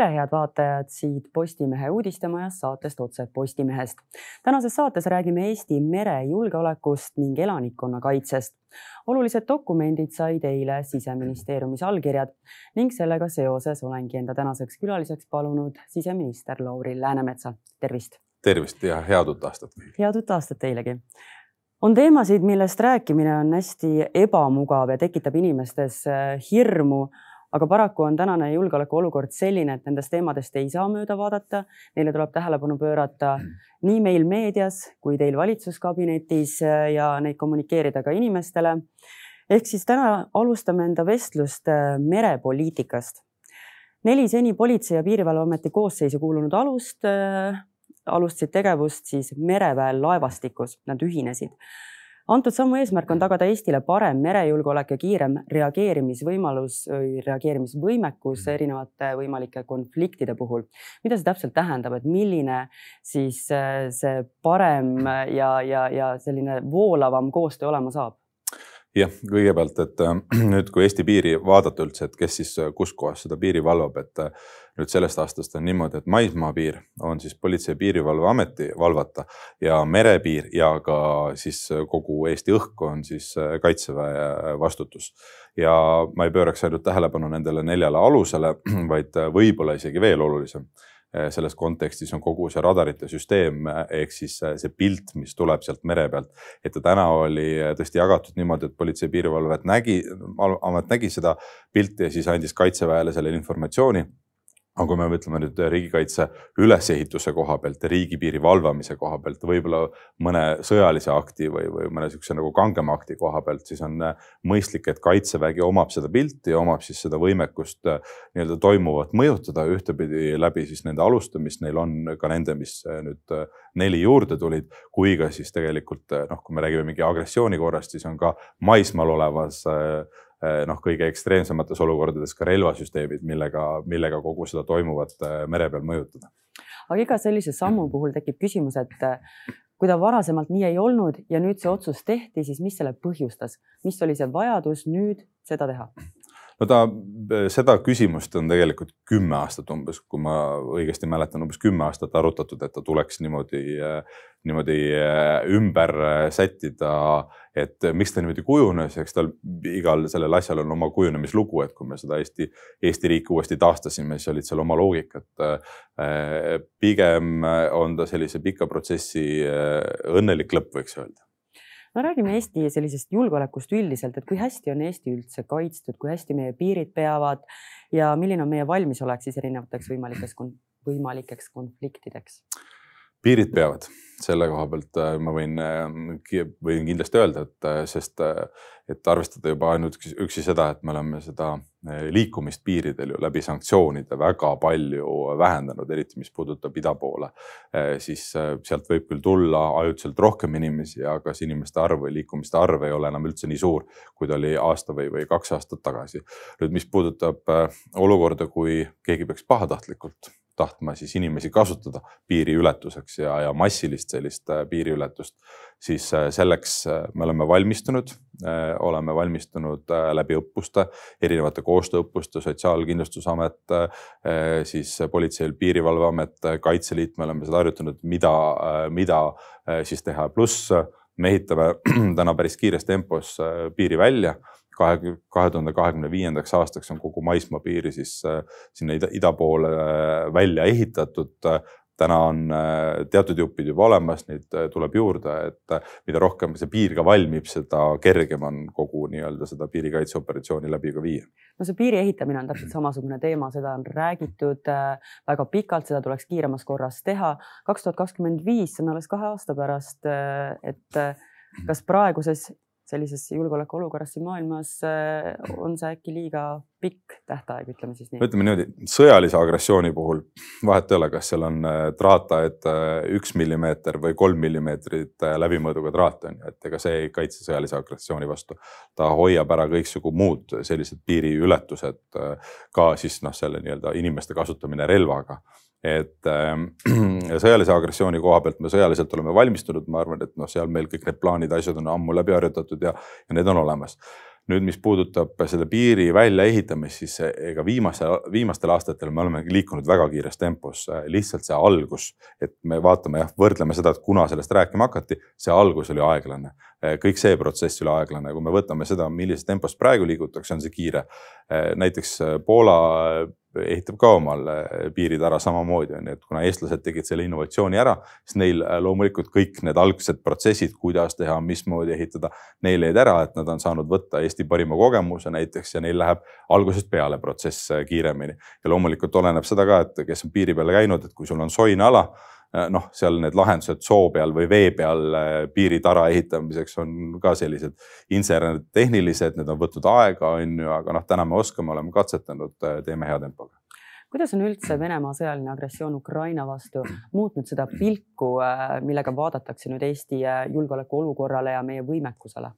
tere, head vaatajad siit Postimehe uudistemajast saatest Otse Postimehest. tänases saates räägime Eesti merejulgeolekust ning elanikkonnakaitsest. olulised dokumendid said eile siseministeeriumis allkirjad ning sellega seoses olengi enda tänaseks külaliseks palunud siseminister Lauri Läänemetsa. tervist. tervist ja head uut aastat. head uut aastat teilegi on teemasid, millest rääkimine on hästi ebamugav ja tekitab inimestes hirmu aga paraku on tänane julgeolekuolukord selline, et nendest teemadest ei saa mööda vaadata. Neile tuleb tähelepanu pöörata nii meil meedias kui teil valitsuskabinetis äh, ja neid kommunikeerida ka inimestele. ehk siis täna alustame enda vestlust äh, merepoliitikast. neli seni Politsei- ja Piirivalveameti koosseisu kuulunud alust äh, alustasid tegevust siis mereväel laevastikus, nad ühinesid antud sammu eesmärk on tagada Eestile parem merejulgeolek ja kiirem reageerimisvõimalus või reageerimisvõimekus mm. erinevate võimalike konfliktide puhul. mida see täpselt tähendab, et milline siis see parem ja, ja, ja selline voolavam koostöö olema saab? Jah, kõigepealt, et äh, nüüd, kui Eesti piiri vaadata üldse, et kes siis äh, kuskohas seda piiri valvab, et äh, nüüd sellest aastast on niimoodi, et maismaapiir on siis Politsei- ja Piirivalveameti valvata ja merepiir ja ka siis kogu Eesti õhk on siis Kaitseväe vastutus. ja ma ei pööraks ainult tähelepanu nendele neljale alusele, vaid võib-olla isegi veel olulisem selles kontekstis on kogu see radarite süsteem eh, ehk siis eh, see pilt, mis tuleb sealt mere pealt. et ta täna oli tõesti jagatud niimoodi, et Politsei- ja Piirivalvet nägi, amet nägi seda pilti ja siis andis kaitseväele sellele informatsiooni aga kui me mõtleme nüüd riigikaitse ülesehituse koha pealt ja riigipiiri valvamise koha pealt, võib-olla mõne sõjalise akti või, või mõne sihukese nagu kangema akti koha pealt, siis on äh, mõistlik, et kaitsevägi omab seda pilti ja omab siis seda võimekust äh, nii-öelda toimuvat mõjutada. Ühtepidi läbi siis nende aluste, mis neil on ka nende, mis äh, nüüd neli juurde tulid, kui ka siis tegelikult noh, kui me räägime mingi agressiooni korrast, siis on ka maismaal olevas äh, noh, kõige ekstreemsemates olukordades ka relvasüsteemid, millega, millega kogu seda toimuvat eh, mere peal mõjutada. aga iga sellise sammu puhul tekib küsimus, et eh, kui ta varasemalt nii ei olnud ja nüüd see otsus tehti, siis mis selle põhjustas, mis oli see vajadus nüüd seda teha? No ta, seda küsimust on tegelikult kümme aastat umbes, kui ma õigesti mäletan, umbes kümme aastat arutatud, et ta tuleks niimoodi, niimoodi äh, ümber sättida. et miks ta niimoodi kujunes, eks tal igal sellel asjal on oma kujunemislugu, et kui me seda Eesti, Eesti riiki uuesti taastasime, siis olid seal oma loogikad. Pigem on ta sellise pika protsessi õnnelik lõpp, võiks öelda no räägime Eesti sellisest julgeolekust üldiselt, et kui hästi on Eesti üldse kaitstud, kui hästi meie piirid peavad ja milline on meie valmisolek siis erinevateks võimalikes, võimalikeks konfliktideks? piirid peavad, selle koha pealt äh, ma võin, äh, võin kindlasti öelda, et äh, sest, et arvestada juba ainuüksi üksi seda, et me oleme seda liikumist piiridel ju läbi sanktsioonide väga palju vähendanud, eriti mis puudutab ida poole. siis sealt võib küll tulla ajutiselt rohkem inimesi, aga see inimeste arv või liikumiste arv ei ole enam üldse nii suur, kui ta oli aasta või, või kaks aastat tagasi. nüüd, mis puudutab olukorda, kui keegi peaks pahatahtlikult tahtma siis inimesi kasutada piiriületuseks ja, ja massilist sellist äh, piiriületust, siis äh, selleks äh, me oleme valmistunud, oleme valmistunud läbi õppuste, erinevate koostööõppuste, Sotsiaalkindlustusamet, siis Politsei- ja Piirivalveamet, Kaitseliit, me oleme seda harjutanud, mida, mida siis teha, pluss me ehitame täna päris kiires tempos piiri välja kahe, kahe tuhande kahekümne viiendaks aastaks on kogu maismaapiiri siis äh, sinna ida, ida poole äh, välja ehitatud. täna on äh, teatud jupid juba olemas, neid tuleb juurde, et mida rohkem see piir ka valmib, seda kergem on kogu nii-öelda seda piirikaitseoperatsiooni läbi ka viia. no see piiri ehitamine on täpselt samasugune teema, seda on räägitud väga pikalt, seda tuleks kiiremas korras teha. kaks tuhat kakskümmend viis, see on alles kahe aasta pärast, et kas praeguses sellises julgeolekuolukorras siin maailmas äh, on see äkki liiga pikk tähtaeg, ütleme siis nii? ütleme niimoodi, sõjalise agressiooni puhul vahet ei ole, kas seal on äh, traataed äh, üks millimeeter või kolm millimeetrit läbimõõduga traat on ju, et ega see ei kaitse sõjalise agressiooni vastu. ta hoiab ära kõiksugu muud sellised piiriületused, ka siis noh, selle nii-öelda inimeste kasutamine relvaga et äh, sõjalise agressiooni koha pealt me sõjaliselt oleme valmistunud, ma arvan, et noh, seal meil kõik need plaanid, asjad on ammu läbi harjutatud ja, ja need on olemas. nüüd, mis puudutab selle piiri väljaehitamist, siis ega viimase, viimastel aastatel me oleme liikunud väga kiires tempos, lihtsalt see algus, et me vaatame jah, võrdleme seda, et kuna sellest rääkima hakati, see algus oli aeglane. kõik see protsess oli aeglane, kui me võtame seda, millises tempos praegu liigutakse, on see kiire. näiteks Poola ehitab ka omal piirid ära samamoodi on ju, et kuna eestlased tegid selle innovatsiooni ära, siis neil äh, loomulikult kõik need algsed protsessid, kuidas teha, mismoodi ehitada, neil jäid ära, et nad on saanud võtta Eesti parima kogemuse näiteks ja neil läheb algusest peale protsess äh, kiiremini. ja loomulikult oleneb seda ka, et kes on piiri peal käinud, et kui sul on soine ala noh, seal need lahendused soo peal või vee peal äh, piiritara ehitamiseks on ka sellised insener-tehnilised, need on võtnud aega, on ju, aga noh, täna me oskame, oleme katsetanud, äh, teeme hea tempoga kuidas on üldse Venemaa sõjaline agressioon Ukraina vastu muutnud seda pilku, millega vaadatakse nüüd Eesti julgeolekuolukorrale ja meie võimekusele?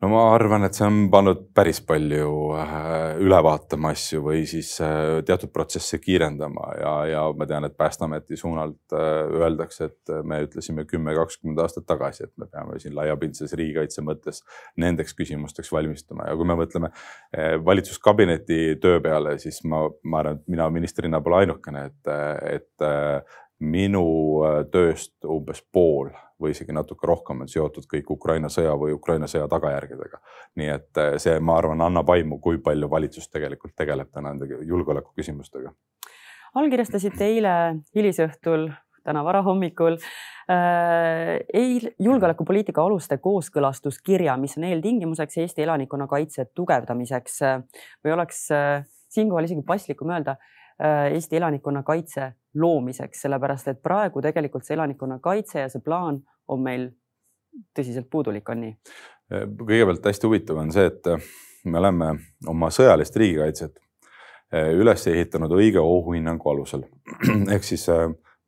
No ma arvan, et see on pannud päris palju äh, üle vaatama asju või siis äh, teatud protsesse kiirendama ja, ja ma tean, et Päästeameti suunalt äh, öeldakse, et me ütlesime kümme, kakskümmend aastat tagasi, et me peame siin laiapindses riigikaitse mõttes nendeks küsimusteks valmistuma. Ja kui me mõtleme valitsuskabineti töö peale, siis ma, ma arvan, et mina ministrina pole ainukene, et, et minu tööst umbes pool või isegi natuke rohkem on seotud kõik Ukraina sõja või Ukraina sõja tagajärgedega. nii et eh, see, ma arvan, annab aimu, kui palju valitsus tegelikult tegeleb täna nende julgeoleku küsimustega. allkirjastasite eile hilisõhtul, täna varahommikul äh, julgeolekupoliitika aluste kooskõlastuskirja, mis on eeltingimuseks Eesti elanikkonnakaitse tugevdamiseks või oleks äh, siinkohal isegi paslikum öelda äh, Eesti elanikkonnakaitse loomiseks, sellepärast et praegu tegelikult see elanikkonnakaitse ja see plaan on meil tõsiselt puudulik, on nii? kõigepealt hästi huvitav on see, et me oleme oma sõjalist riigikaitset eh, üles ehitanud õige ohuhinnangu alusel. ehk siis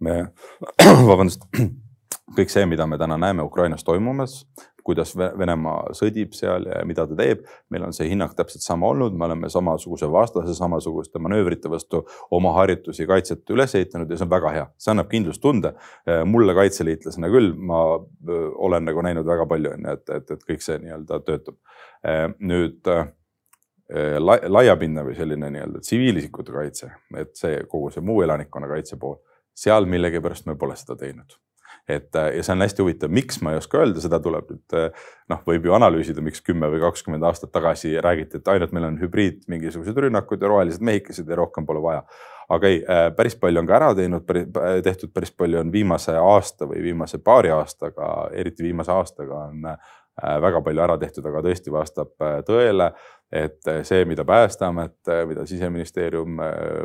me, vabandust, kõik see, mida me täna näeme Ukrainas toimumas, kuidas Venemaa sõdib seal ja mida ta teeb. meil on see hinnang täpselt sama olnud, me oleme samasuguse vastase, samasuguste manöövrite vastu oma harjutusi, kaitset üles ehitanud ja see on väga hea, see annab kindlustunde. mulle kaitseliitlasena küll, ma olen nagu näinud väga palju, on ju, et, et, et kõik see nii-öelda töötab. nüüd laiapindne või selline nii-öelda tsiviilisikute kaitse, et see kogu see muu elanikkonnakaitse pool, seal millegipärast me pole seda teinud et äh, ja see on hästi huvitav, miks ma ei oska öelda, seda tuleb nüüd äh, noh, võib ju analüüsida, miks kümme või kakskümmend aastat tagasi räägiti, et ainult meil on hübriid mingisugused rünnakud ja rohelised mehikesed ja rohkem pole vaja. aga ei, äh, päris palju on ka ära teinud, tehtud päris palju on viimase aasta või viimase paari aastaga, eriti viimase aastaga on väga palju ära tehtud, aga tõesti vastab tõele, et see, mida Päästeamet, mida siseministeerium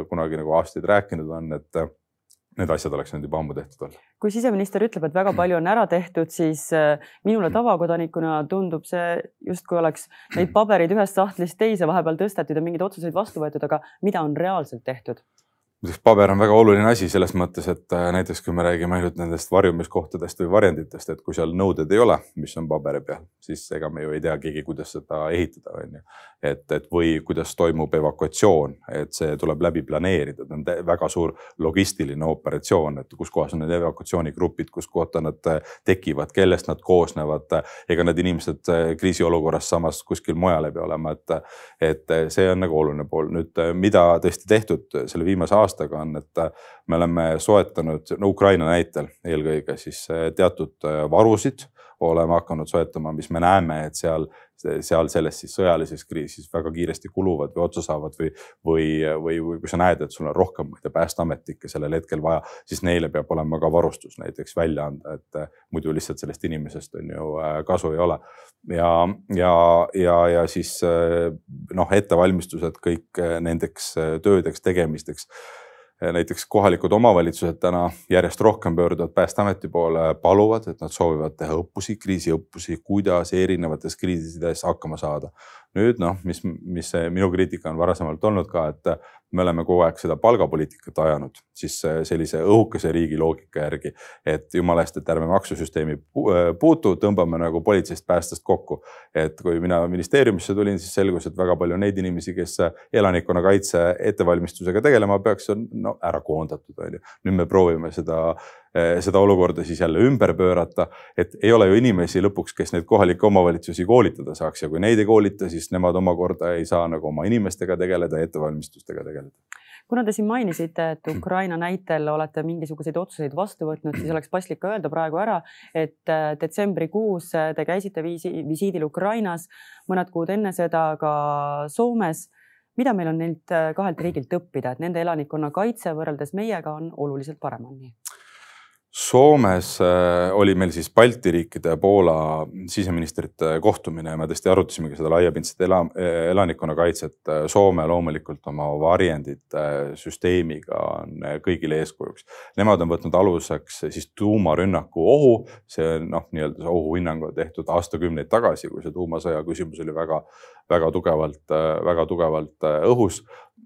kunagi nagu aastaid rääkinud on, et need asjad oleks nüüd juba ammu tehtud olla. kui siseminister ütleb, et väga palju on ära tehtud, siis äh, minule tavakodanikuna tundub see justkui oleks neid pabereid ühest sahtlist teise vahepeal tõstetud ja mingeid otsuseid vastu võetud, aga mida on reaalselt tehtud? Muideks paber on väga oluline asi selles mõttes, et äh, näiteks kui me räägime ainult nendest varjumiskohtadest või varjenditest, et kui seal nõuded ei ole, mis on paberi peal, siis ega me ju ei tea keegi, kuidas seda ehitada, on ju. et, et või kuidas toimub evakuatsioon, et see tuleb läbi planeerida, see on väga suur logistiline operatsioon, et kuskohas on need evakuatsioonigrupid, kus kohta nad äh, tekivad, kellest nad koosnevad. ega need inimesed äh, kriisiolukorras samas kuskil mujal ei pea olema, et, et see on nagu oluline pool. nüüd, mida tõesti tehtud selle viimase aasta aastaga on, et äh, me oleme soetanud, no Ukraina näitel eelkõige siis äh, teatud äh, varusid oleme hakanud soetama, mis me näeme, et seal, seal selles siis sõjalises kriisis väga kiiresti kuluvad või otsa saavad või, või, või, või kui sa näed, et sul on rohkem, ma ei tea, päästeametnikke sellel hetkel vaja, siis neile peab olema ka varustus näiteks välja anda, et muidu lihtsalt sellest inimesest on ju kasu ei ole. ja, ja, ja, ja siis noh, ettevalmistused kõik nendeks töödeks, tegemisteks näiteks kohalikud omavalitsused täna järjest rohkem pöörduvad Päästeameti poole, paluvad, et nad soovivad teha õppusi, kriisiõppusi, kuidas erinevates kriisides hakkama saada. nüüd noh, mis, mis minu kriitika on varasemalt olnud ka, et me oleme kogu aeg seda palgapoliitikat ajanud, siis sellise õhukese riigi loogika järgi, et jumala eest, et ärme maksusüsteemi puutu, tõmbame nagu politseist, päästest kokku. et kui mina ministeeriumisse tulin, siis selgus, et väga palju neid inimesi, kes elanikkonnakaitse ettevalmistusega tegelema peaks, on no ära koondatud, on ju. nüüd me proovime seda seda olukorda siis jälle ümber pöörata. et ei ole ju inimesi lõpuks, kes neid kohalikke omavalitsusi koolitada saaks ja kui neid ei koolita, siis nemad omakorda ei saa nagu oma inimestega tegeleda ja ettevalmistustega tegeleda kuna te siin mainisite, et Ukraina näitel olete mingisuguseid otsuseid vastu võtnud, siis oleks paslik ka öelda praegu ära, et äh, detsembrikuus äh, te käisite viisi, visiidil Ukrainas, mõned kuud enne seda ka Soomes. mida meil on neilt kahelt riigilt õppida, et nende elanikkonna kaitse võrreldes meiega on oluliselt parem, on nii? Soomes äh, oli meil siis Balti riikide ja Poola siseministrite kohtumine ja me tõesti arutasimegi seda laiapindset ela, elanikkonnakaitset. Soome loomulikult oma varjendite süsteemiga on kõigile eeskujuks. Nemad on võtnud aluseks siis tuumarünnaku ohu, see noh, nii-öelda see ohuhinnang on tehtud aastakümneid tagasi, kui see tuumasõja küsimus oli väga, väga tugevalt, väga tugevalt õhus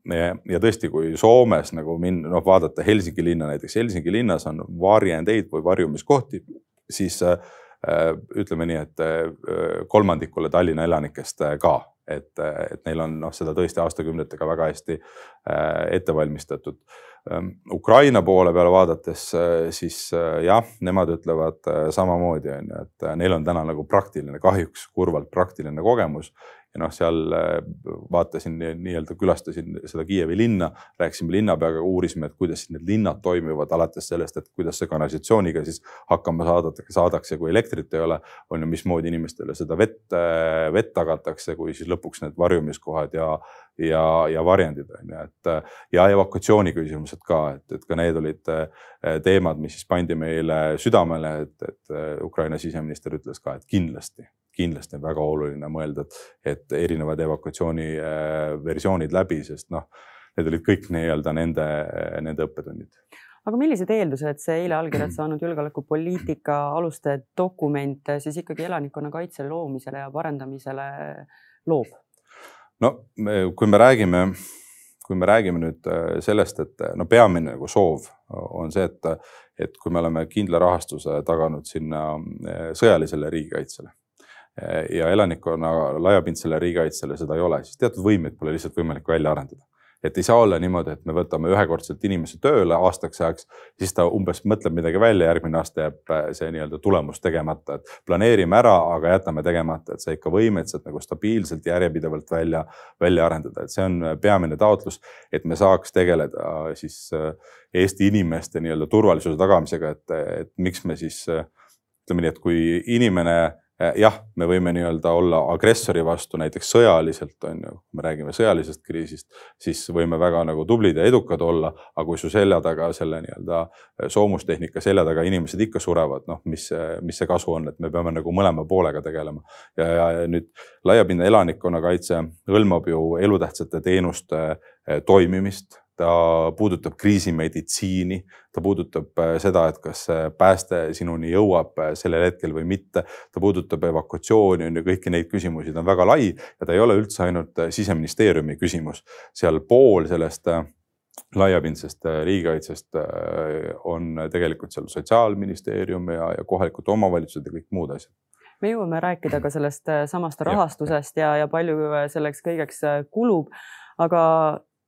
ja tõesti, kui Soomes nagu minna, noh vaadata Helsingi linna näiteks, Helsingi linnas on varjendeid või varjumiskohti, siis äh, ütleme nii, et äh, kolmandikule Tallinna elanikest äh, ka, et, et neil on noh, seda tõesti aastakümnetega väga hästi ette valmistatud. Ähm, Ukraina poole peale vaadates, siis jah, nemad ütlevad samamoodi on ju, et neil on täna nagu praktiline, kahjuks kurvalt praktiline kogemus ja noh, seal äh, vaatasin nii-öelda külastasin seda Kiievi linna, rääkisime linnapeaga, uurisime, et kuidas need linnad toimivad, alates sellest, et kuidas see kanalisatsiooniga siis hakkama saadata, saadakse, kui elektrit ei ole, on ju, mismoodi inimestele seda vett, äh, vett tagatakse, kui siis lõpuks need varjumiskohad ja, ja, ja varjendid on ju, et ja evakuatsiooni küsimused ka, et, et ka need olid äh, teemad, mis siis pandi meile südamele, et, et Ukraina siseminister ütles ka, et kindlasti kindlasti on väga oluline mõelda, et, et erinevad evakuatsiooni äh, läbi, sest noh, need olid kõik nii-öelda nende, nende õppetunnid. aga millised eeldused see eile allkirjad saanud julgeolekupoliitika aluste dokument siis ikkagi elanikkonnakaitse loomisele ja parendamisele loob? no kui me räägime, kui me räägime nüüd äh, sellest, et no peamine nagu soov on see, et, et kui me oleme kindla rahastuse taganud sinna äh, sõjalisele riigikaitsele ja elanikkonna laiapindsele riigikaitsele seda ei ole, siis teatud võimeid pole lihtsalt võimalik välja arendada. Et ei saa olla niimoodi, et me võtame ühekordselt inimese tööle aastaks ajaks, siis ta umbes mõtleb midagi välja, järgmine aasta jääb äh, see nii-öelda tulemus tegemata, et planeerime ära, aga jätame tegemata, et sa ikka võimelised nagu stabiilselt, järjepidevalt välja, välja arendada, et see on peamine taotlus, et me saaks tegeleda äh, siis äh, Eesti inimeste nii-öelda turvalisuse tagamisega, et, et miks me siis ütleme nii, et kui inimene jah, me võime nii-öelda olla agressori vastu näiteks sõjaliselt on ju, me räägime sõjalisest kriisist, siis võime väga nagu tublid ja edukad olla, aga kui su selja taga selle nii-öelda eh, soomustehnika selja taga inimesed ikka surevad, noh, mis, mis see kasu on, et me peame nagu mõlema poolega tegelema. ja, ja nüüd laiapindne elanikkonnakaitse hõlmab ju elutähtsate teenuste eh, toimimist ta puudutab kriisimeditsiini, ta puudutab äh, seda, et kas pääste sinuni jõuab äh, sellel hetkel või mitte. ta puudutab evakuatsiooni on ju, kõiki neid küsimusi, ta on väga lai ja ta ei ole üldse ainult äh, siseministeeriumi küsimus. seal pool sellest laiapindsest riigikaitsest on tegelikult seal sotsiaalministeerium ja, ja kohalikud omavalitsused ja kõik muud asjad me jõuame rääkida ka sellest samast rahastusest ja, ja palju selleks kõigeks kulub, aga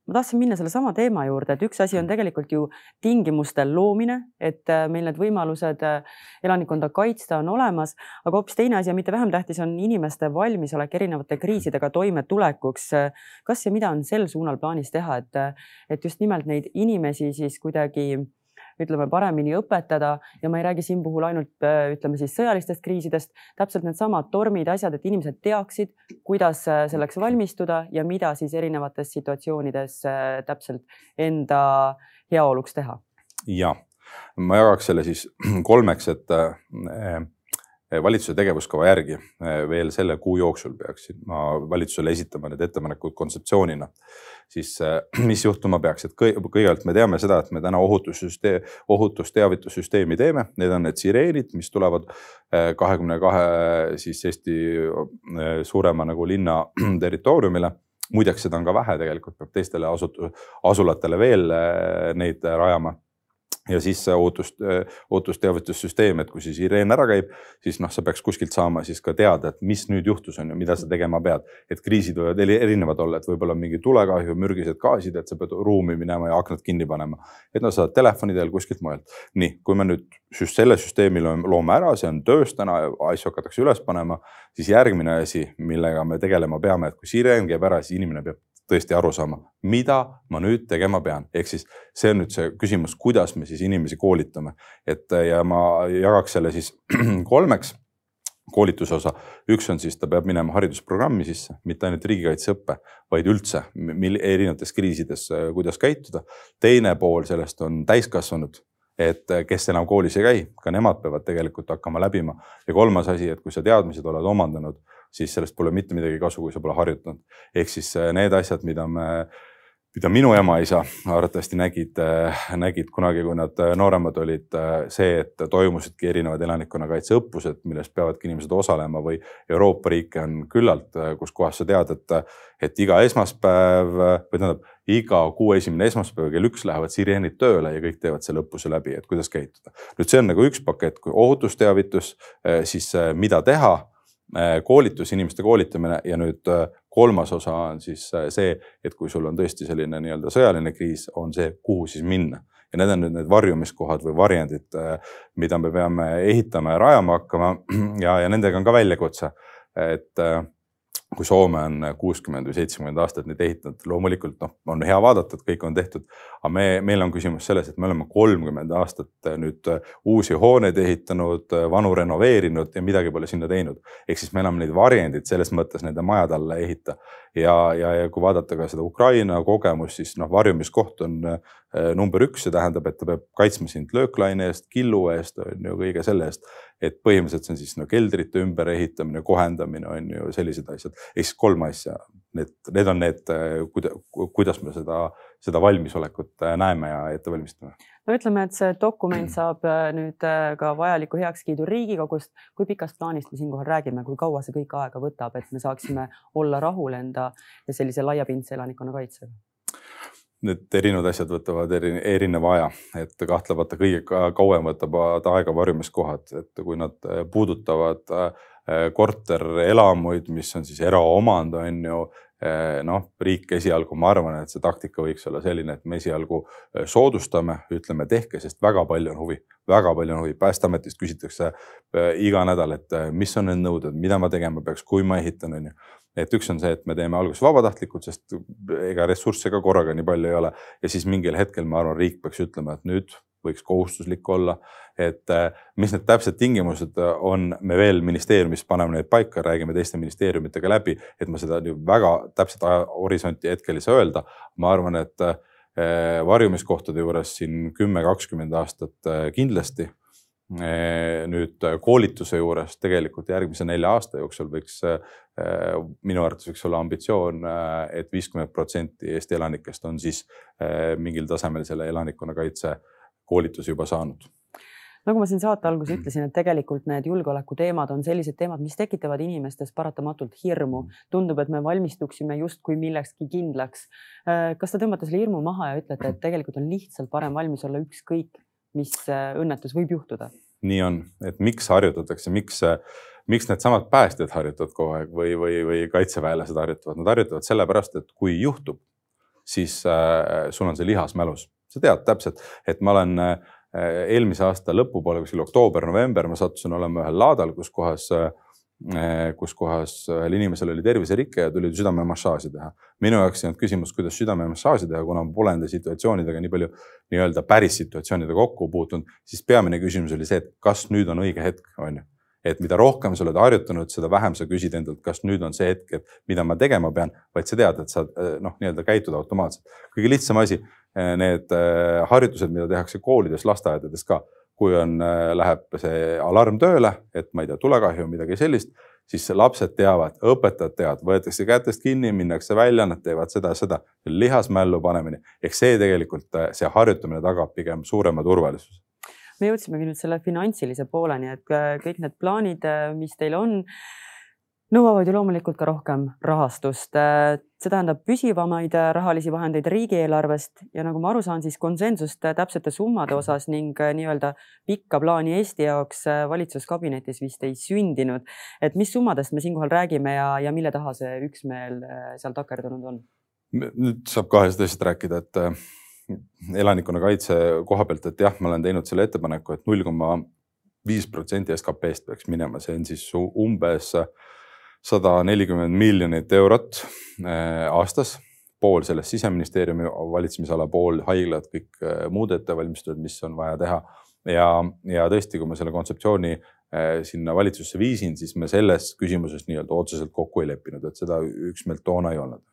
ma tahtsin minna sellesama teema juurde, et üks asi on tegelikult ju tingimuste loomine, et äh, meil need võimalused äh, elanikkonda kaitsta on olemas, aga hoopis teine asi ja mitte vähem tähtis on inimeste valmisolek erinevate kriisidega toimetulekuks. kas ja mida on sel suunal plaanis teha, et, et just nimelt neid inimesi siis kuidagi ütleme, paremini õpetada ja ma ei räägi siin puhul ainult äh, ütleme siis sõjalistest kriisidest, täpselt needsamad tormid, asjad, et inimesed teaksid, kuidas äh, selleks valmistuda ja mida siis erinevates situatsioonides äh, täpselt enda heaoluks teha. ja ma jagaks selle siis kolmeks, et valitsuse tegevuskava järgi veel selle kuu jooksul peaksin ma valitsusele esitama need ettepanekud kontseptsioonina. Siis äh, mis juhtuma peaks, et kõigepealt me teame seda, et me täna ohutussüsteem, ohutusteavitussüsteemi teeme, need on need sireenid, mis tulevad kahekümne kahe siis Eesti suurema nagu linna territooriumile. Muideks, seda on ka vähe, tegelikult peab teistele asutus, asulatele veel neid rajama ja siis see ootust, ootusteavitussüsteem, et kui see sireen ära käib, siis noh, sa peaks kuskilt saama siis ka teada, et mis nüüd juhtus, on ju, mida sa tegema pead. et kriisid võivad erinevad olla, et võib-olla mingi tulekahju, mürgised gaasid, et sa pead ruumi minema ja aknad kinni panema. et no sa oled telefoni teel kuskilt mujalt. nii, kui me nüüd selle süsteemi loome ära, see on töös täna asju hakatakse üles panema, siis järgmine asi, millega me tegelema peame, et kui sireen käib ära, siis inimene peab tõesti aru saama, mida ma nüüd tegema pean, ehk siis see on nüüd see küsimus, kuidas me siis inimesi koolitame, et ja ma jagaks selle siis kolmeks koolituse osa. üks on siis, ta peab minema haridusprogrammi sisse, mitte ainult riigikaitseõppe, vaid üldse mil, erinevates kriisides, kuidas käituda. teine pool sellest on täiskasvanud, et kes enam koolis ei käi, ka nemad peavad tegelikult hakkama läbima. ja kolmas asi, et kui sa teadmised oled omandanud siis sellest pole mitte midagi kasu, kui sa pole harjutanud. ehk siis äh, need asjad, mida me, mida minu ema-isa arvatavasti nägid, nägid kunagi, kui nad nooremad olid, see, et toimusidki erinevad elanikkonnakaitse õppused, milles peavadki inimesed osalema või Euroopa riike on küllalt, kus kohas sa tead, et, et iga esmaspäev või tähendab, iga kuu esimene esmaspäev kell üks lähevad sireenid tööle ja kõik teevad selle õppuse läbi, et kuidas käituda. nüüd see on nagu üks pakett, kui ohutusteavitus, siis mida teha koolitus, inimeste koolitamine ja nüüd kolmas osa on siis äh, see, et kui sul on tõesti selline nii-öelda sõjaline kriis, on see, kuhu siis minna ja need on nüüd need varjumiskohad või varjendid, mida me peame ehitama ja rajama hakkama ja, ja nendega on ka väljakutse. et kui Soome on kuuskümmend või seitsekümmend aastat neid ehitanud, loomulikult noh, on hea vaadata, et kõik on tehtud. aga me, meil on küsimus selles, et me oleme kolmkümmend aastat nüüd uusi hooneid ehitanud, vanu renoveerinud ja midagi pole sinna teinud. ehk siis me enam neid varjendeid selles mõttes nende majade alla ei ehita. ja, ja, ja kui vaadata ka seda Ukraina kogemust, siis noh, varjumiskoht on number üks, see tähendab, et ta peab kaitsma sind lööklaine eest, killu eest, on ju, kõige selle eest et põhimõtteliselt see on siis no keldrite ümberehitamine, kohendamine on ju sellised asjad. ehk siis kolm asja, need, need on need, kuida-, kuidas me seda, seda valmisolekut äh, näeme ja ette valmistame. no ütleme, et see dokument saab äh, nüüd äh, ka vajaliku heakskiidu Riigikogust. kui pikast plaanist me siinkohal räägime, kui kaua see kõik aega võtab, et me saaksime olla rahul enda sellise laiapindse elanikkonna kaitsega? Need erinevad asjad võtavad eri, erineva aja, et kahtlemata kõige kauem võtavad aega varjumiskohad, et kui nad äh, puudutavad äh, korterelamuid, mis on siis eraomand, on ju äh, noh, riik esialgu, ma arvan, et see taktika võiks olla selline, et me esialgu soodustame, ütleme, tehke, sest väga palju on huvi, väga palju on huvi. päästeametist küsitakse iga nädal, et mis on need nõuded, mida ma tegema peaks, kui ma ehitan, on ju et üks on see, et me teeme alguses vabatahtlikult, sest ega ressursse ka korraga nii palju ei ole ja siis mingil hetkel ma arvan, riik peaks ütlema, et nüüd võiks kohustuslik olla. et äh, mis need täpsed tingimused on, me veel ministeeriumis paneme neid paika, räägime teiste ministeeriumitega läbi, et ma seda väga täpset horisonti hetkel ei saa öelda. ma arvan, et äh, varjumiskohtade juures siin kümme, kakskümmend aastat äh, kindlasti nüüd koolituse juures tegelikult järgmise nelja aasta jooksul võiks Äh, minu arvates võiks olla ambitsioon et, et viiskümmend protsenti Eesti elanikest on siis äh, mingil tasemel selle elanikkonnakaitse koolituse juba saanud nagu ma siin saate alguses ütlesin, et tegelikult need julgeolekuteemad on sellised teemad, mis tekitavad inimestes paratamatult hirmu. tundub, et me valmistuksime justkui millekski kindlaks. Äh, kas te tõmbate selle hirmu maha ja ütlete, et tegelikult on lihtsalt parem valmis olla ükskõik, mis õnnetus võib juhtuda? nii on, et miks harjutatakse, miks miks needsamad päästjad harjutavad kogu aeg või, või, või kaitseväelased harjutavad, nad harjutavad sellepärast, et kui juhtub, siis äh, sul on see lihas mälus, sa tead täpselt, et ma olen äh, eelmise aasta lõpupoole, kuskil oktoober-november, ma sattusin olema ühel laadal, kus kohas äh, kus kohas ühel inimesel oli terviserike ja tuli südamemassaaži teha. minu jaoks ei olnud küsimus, kuidas südamemassaaži teha, kuna ma pole nende situatsioonidega nii palju nii-öelda päris situatsioonidega kokku puutunud, siis peamine küsimus oli see, et kas nüüd on õige hetk, on ju et mida rohkem sa oled harjutanud, seda vähem sa küsid endalt, kas nüüd on see hetk, et mida ma tegema pean, vaid sa tead, et sa eh, noh, nii-öelda käitud automaatselt. kõige lihtsam asi, need harjutused, mida tehakse koolides, lasteaedades ka, kui on, läheb see alarm tööle, et ma ei tea, tulekahju, midagi sellist, siis lapsed teavad, õpetajad teavad, võetakse kätest kinni, minnakse välja, nad teevad seda, seda, lihasmällu panemine. ehk see tegelikult, see harjutamine tagab pigem suurema turvalisuse me jõudsimegi nüüd selle finantsilise pooleni, et äh, kõik need plaanid, äh, mis teil on nõuavad ju loomulikult ka rohkem rahastust. see tähendab püsivamaid rahalisi vahendeid riigieelarvest ja nagu ma aru saan, siis konsensust täpsete summade osas ning nii-öelda pikka plaani Eesti jaoks valitsuskabinetis vist ei sündinud. et mis summadest me siinkohal räägime ja, ja mille taha see üksmeel seal takerdunud on? nüüd saab kahest asjast rääkida, et äh, elanikkonnakaitse koha pealt, et jah, ma olen teinud selle ettepaneku et, et null koma viis protsenti SKP-st peaks minema, see on siis umbes sada nelikümmend miljonit eurot äh, aastas. pool sellest siseministeeriumi valitsemisala, pool haiglad, kõik äh, muud ettevalmistused, mis on vaja teha. ja, ja tõesti, kui ma selle kontseptsiooni äh, sinna valitsusse viisin, siis me selles küsimuses nii-öelda otseselt kokku ei leppinud, et seda üksmeelt toona ei olnud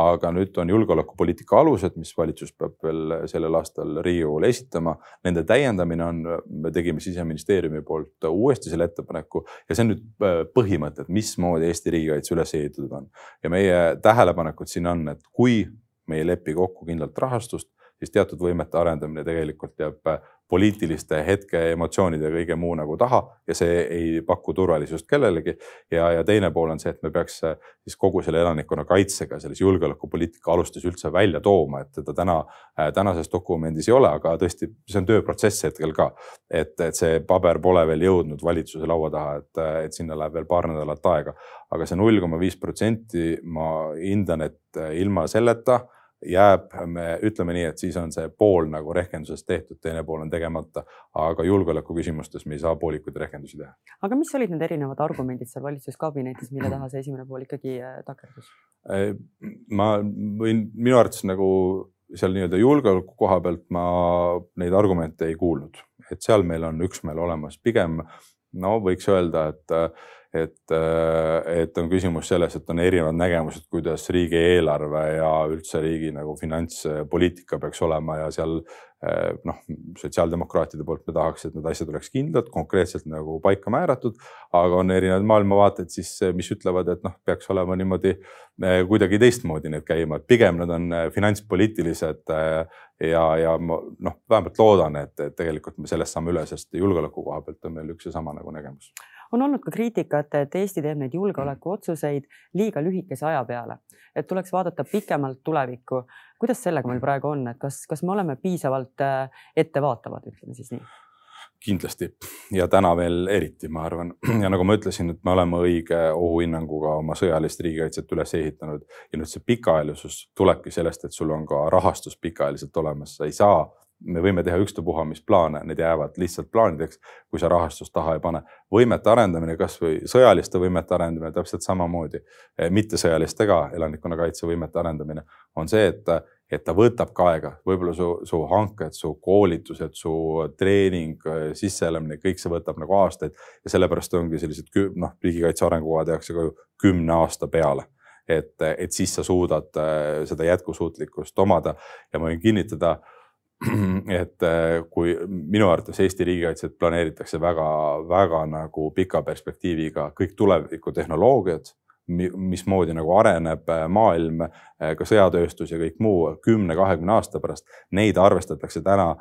aga nüüd on julgeolekupoliitika alused, mis valitsus peab veel sellel aastal Riigikogule esitama. Nende täiendamine on, me tegime siseministeeriumi poolt uuesti selle ettepaneku ja see on nüüd äh, põhimõte, et mismoodi Eesti riigikaitse üles ehitatud on. ja meie tähelepanekud siin on, et kui me ei lepi kokku kindlalt rahastust, siis teatud võimete arendamine tegelikult jääb äh, poliitiliste hetke emotsioonide ja kõige muu nagu taha ja see ei paku turvalisust kellelegi. ja, ja teine pool on see, et me peaks äh, siis kogu selle elanikkonna kaitsega selles julgeolekupoliitika alustes üldse välja tooma, et teda täna äh, tänases dokumendis ei ole, aga tõesti, see on tööprotsess hetkel ka. et, et see paber pole veel jõudnud valitsuse laua taha, et, et sinna läheb veel paar nädalat aega, aga see null koma viis protsenti, ma hindan, et ilma selleta jääb, me ütleme nii, et siis on see pool nagu rehkendusest tehtud, teine pool on tegemata. aga julgeoleku küsimustes me ei saa poolikuid rehkendusi teha. aga mis olid need erinevad argumendid seal valitsuskabinetis, mille taha see esimene pool ikkagi äh, takerdus? Ma võin, minu arvates nagu seal nii-öelda julgeoleku koha pealt ma neid argumente ei kuulnud, et seal meil on üksmeel olemas, pigem no võiks öelda, et et, äh, et on küsimus selles, et on erinevad nägemused, kuidas riigieelarve ja üldse riigi nagu finantspoliitika peaks olema ja seal äh, noh, sotsiaaldemokraatide poolt me tahaks, et need asjad oleks kindlad, konkreetselt nagu paika määratud, aga on erinevad maailmavaated siis, mis ütlevad, et noh, peaks olema niimoodi äh, kuidagi teistmoodi need käima, et pigem nad on finantspoliitilised ja, ja ma noh, vähemalt loodan, et, tegelikult me sellest saame üle, sest julgeoleku koha pealt on meil üks ja sama nagu nägemus on olnud ka kriitikat, et Eesti teeb neid julgeolekuotsuseid liiga lühikese aja peale, et tuleks vaadata pikemalt tulevikku. kuidas sellega meil praegu on, et kas, kas me oleme piisavalt äh, ettevaatavad, ütleme siis nii? kindlasti ja täna veel eriti, ma arvan. ja nagu ma ütlesin, et me oleme õige ohuhinnanguga oma sõjalist riigikaitset üles ehitanud ja nüüd see pikaajalisus tulebki sellest, et sul on ka rahastus pikaajaliselt olemas, sa ei saa me võime teha ükstapuha mis plaane, need jäävad lihtsalt plaanideks, kui sa rahastust taha ei pane. võimete arendamine, kasvõi sõjaliste võimete arendamine täpselt samamoodi, eh, mittesõjaliste ka elanikkonnakaitse võimete arendamine on see, et, et ta võtab ka aega, võib-olla su, su hanked, su koolitused, su treening, sisseelamine, kõik see võtab nagu aastaid ja sellepärast ongi sellised noh, riigikaitse arengukava tehakse ka ju kümne aasta peale. Et, et siis sa suudad eh, seda jätkusuutlikkust omada. Ja ma võin kinnitada et äh, kui minu arvates Eesti riigikaitset planeeritakse väga-väga nagu pika perspektiiviga kõik tulevikutehnoloogiad, mismoodi nagu areneb äh, maailm, äh, ka sõjatööstus ja kõik muu kümne, kahekümne aasta pärast, neid arvestatakse täna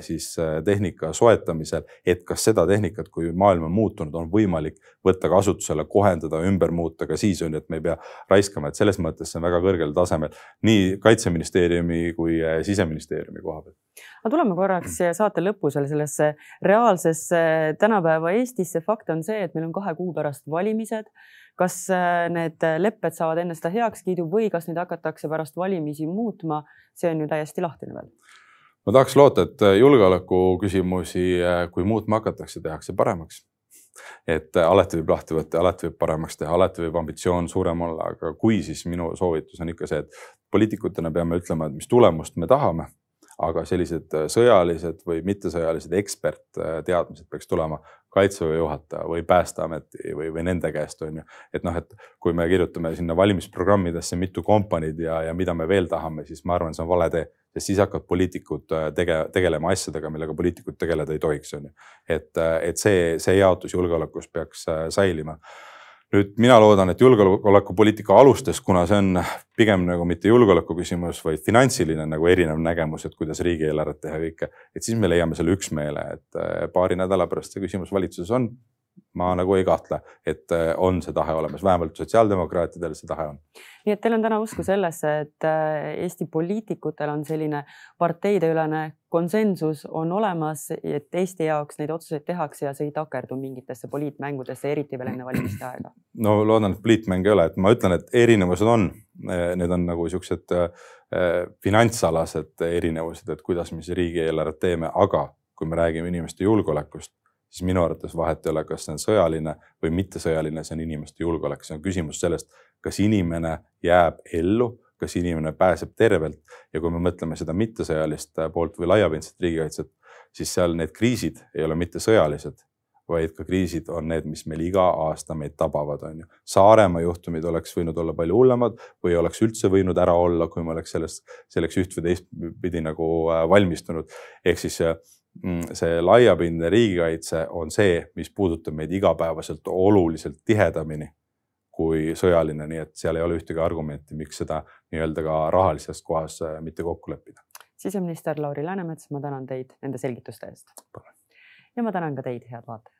siis äh, tehnika soetamisel, et kas seda tehnikat, kui maailm on muutunud, on võimalik võtta kasutusele, kohendada, ümber muuta ka siis on ju, et me ei pea raiskama, et selles mõttes see on väga kõrgel tasemel nii kaitseministeeriumi kui äh, siseministeeriumi koha pealt. aga tuleme korraks saate lõpusele sellesse reaalsesse tänapäeva Eestisse. fakt on see, et meil on kahe kuu pärast valimised kas need lepped saavad enne seda heakskiidu või kas neid hakatakse pärast valimisi muutma, see on ju täiesti lahtine veel ma tahaks loota, et äh, julgeoleku küsimusi, äh, kui muutma hakatakse, tehakse paremaks. et äh, alati võib lahti võtta, alati võib paremaks teha, alati võib ambitsioon suurem olla, aga kui, siis minu soovitus on ikka see, et poliitikutena peame ütlema, et mis tulemust me tahame aga sellised sõjalised või mittesõjalised ekspertteadmised peaks tulema kaitseväe juhataja või päästeameti või, või nende käest on ju. et noh, et kui me kirjutame sinna valimisprogrammidesse mitu kompaniid ja, ja mida me veel tahame, siis ma arvan, see on vale tee sest siis hakkavad poliitikud äh, tege-, tegelema asjadega, millega poliitikud tegeleda ei tohiks, on ju. et, äh, et see, see jaotus julgeolekus peaks äh, säilima. Nüüd mina loodan, et julgeolekupoliitika alustes, kuna see on pigem nagu mitte julgeoleku küsimus, vaid finantsiline nagu erinev nägemus, et kuidas riigieelarvet teha kõike, et siis me leiame selle üksmeele, et paari nädala pärast see küsimus valitsuses on ma nagu ei kahtle, et äh, on see tahe olemas, vähemalt sotsiaaldemokraatidel see tahe on. nii et teil on täna usku sellesse, et äh, Eesti poliitikutel on selline parteideülene konsensus on olemas, et Eesti jaoks neid otsuseid tehakse ja see ei takerdu mingitesse poliitmängudesse, eriti veel enne valimiste aega? no loodan, et poliitmäng ei ole, et ma ütlen, et erinevused on, need on nagu siuksed äh, finantsalased erinevused, et kuidas me siis riigieelarvet teeme, aga kui me räägime inimeste julgeolekust siis minu arvates vahet ei ole, kas see on sõjaline või mittesõjaline, see on inimeste julgeolek, see on küsimus sellest, kas inimene jääb ellu, kas inimene pääseb tervelt ja kui me mõtleme seda mittesõjalist poolt või laiapindset riigikaitset, siis seal need kriisid ei ole mitte sõjalised, vaid ka kriisid on need, mis meil iga aasta meid tabavad, on ju. Saaremaa juhtumid oleks võinud olla palju hullemad või oleks üldse võinud ära olla, kui me oleks sellest, selleks üht või teistpidi nagu äh, valmistunud. ehk siis äh, see laiapindne riigikaitse on see, mis puudutab meid igapäevaselt oluliselt tihedamini kui sõjaline, nii et seal ei ole ühtegi argumenti, miks seda nii-öelda ka rahalises kohas äh, mitte kokku leppida. siseminister Lauri Läänemets, ma tänan teid nende selgituste eest. ja ma tänan ka teid, head vaatajad.